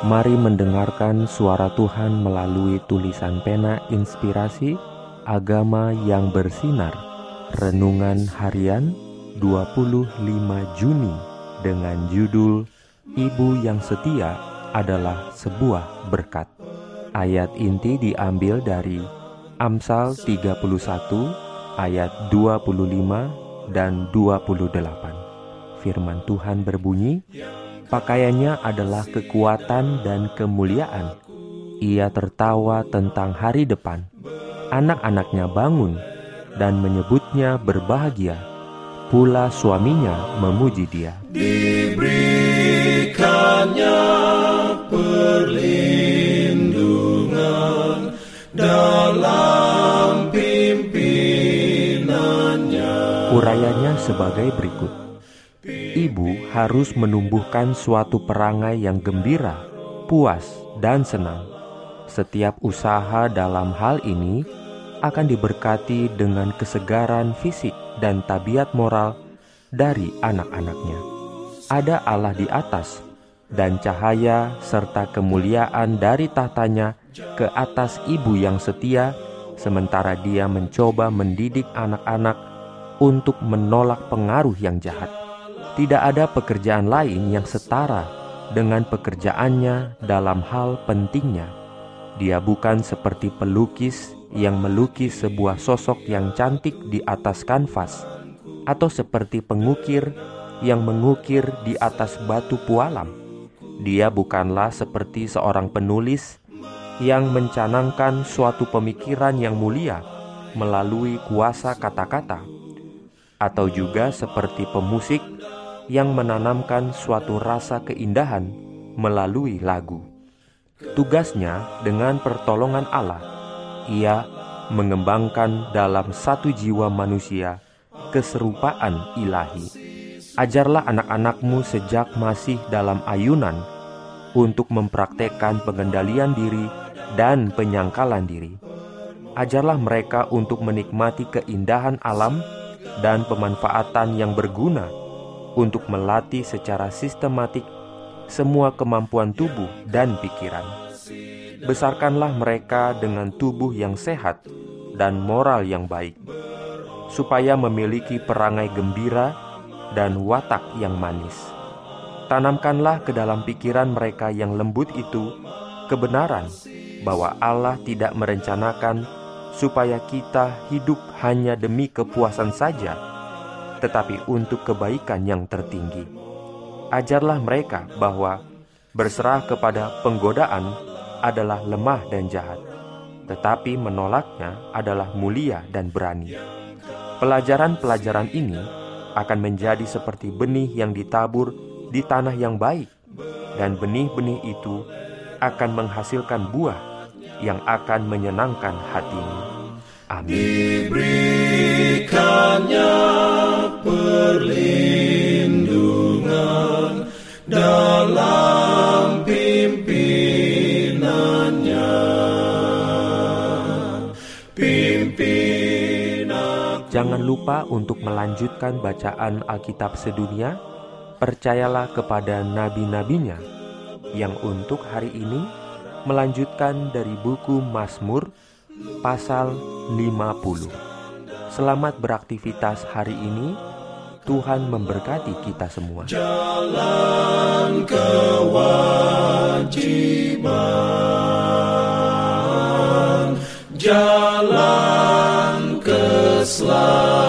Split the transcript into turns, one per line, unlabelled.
Mari mendengarkan suara Tuhan melalui tulisan pena inspirasi Agama yang bersinar. Renungan harian 25 Juni dengan judul Ibu yang setia adalah sebuah berkat. Ayat inti diambil dari Amsal 31 ayat 25 dan 28 Firman Tuhan berbunyi, Pakaiannya adalah kekuatan dan kemuliaan. Ia tertawa tentang hari depan. Anak-anaknya bangun dan menyebutnya berbahagia. Pula suaminya memuji dia.
Diberikannya perlindungan dalam pimpinannya.
Urayanya sebagai berikut. Ibu harus menumbuhkan suatu perangai yang gembira, puas, dan senang. Setiap usaha dalam hal ini akan diberkati dengan kesegaran fisik dan tabiat moral dari anak-anaknya. Ada Allah di atas, dan cahaya serta kemuliaan dari tahtanya ke atas ibu yang setia, sementara dia mencoba mendidik anak-anak untuk menolak pengaruh yang jahat. Tidak ada pekerjaan lain yang setara dengan pekerjaannya dalam hal pentingnya. Dia bukan seperti pelukis yang melukis sebuah sosok yang cantik di atas kanvas, atau seperti pengukir yang mengukir di atas batu pualam. Dia bukanlah seperti seorang penulis yang mencanangkan suatu pemikiran yang mulia melalui kuasa kata-kata, atau juga seperti pemusik yang menanamkan suatu rasa keindahan melalui lagu. Tugasnya dengan pertolongan Allah, ia mengembangkan dalam satu jiwa manusia keserupaan ilahi. Ajarlah anak-anakmu sejak masih dalam ayunan untuk mempraktekkan pengendalian diri dan penyangkalan diri. Ajarlah mereka untuk menikmati keindahan alam dan pemanfaatan yang berguna untuk melatih secara sistematik semua kemampuan tubuh dan pikiran. Besarkanlah mereka dengan tubuh yang sehat dan moral yang baik, supaya memiliki perangai gembira dan watak yang manis. Tanamkanlah ke dalam pikiran mereka yang lembut itu kebenaran bahwa Allah tidak merencanakan supaya kita hidup hanya demi kepuasan saja tetapi untuk kebaikan yang tertinggi. Ajarlah mereka bahwa berserah kepada penggodaan adalah lemah dan jahat, tetapi menolaknya adalah mulia dan berani. Pelajaran-pelajaran ini akan menjadi seperti benih yang ditabur di tanah yang baik, dan benih-benih itu akan menghasilkan buah yang akan menyenangkan hatimu. Amin. Jangan lupa untuk melanjutkan bacaan Alkitab sedunia. Percayalah kepada nabi-nabinya yang untuk hari ini melanjutkan dari buku Mazmur pasal 50. Selamat beraktivitas hari ini. Tuhan memberkati kita semua.
Jalan Slow.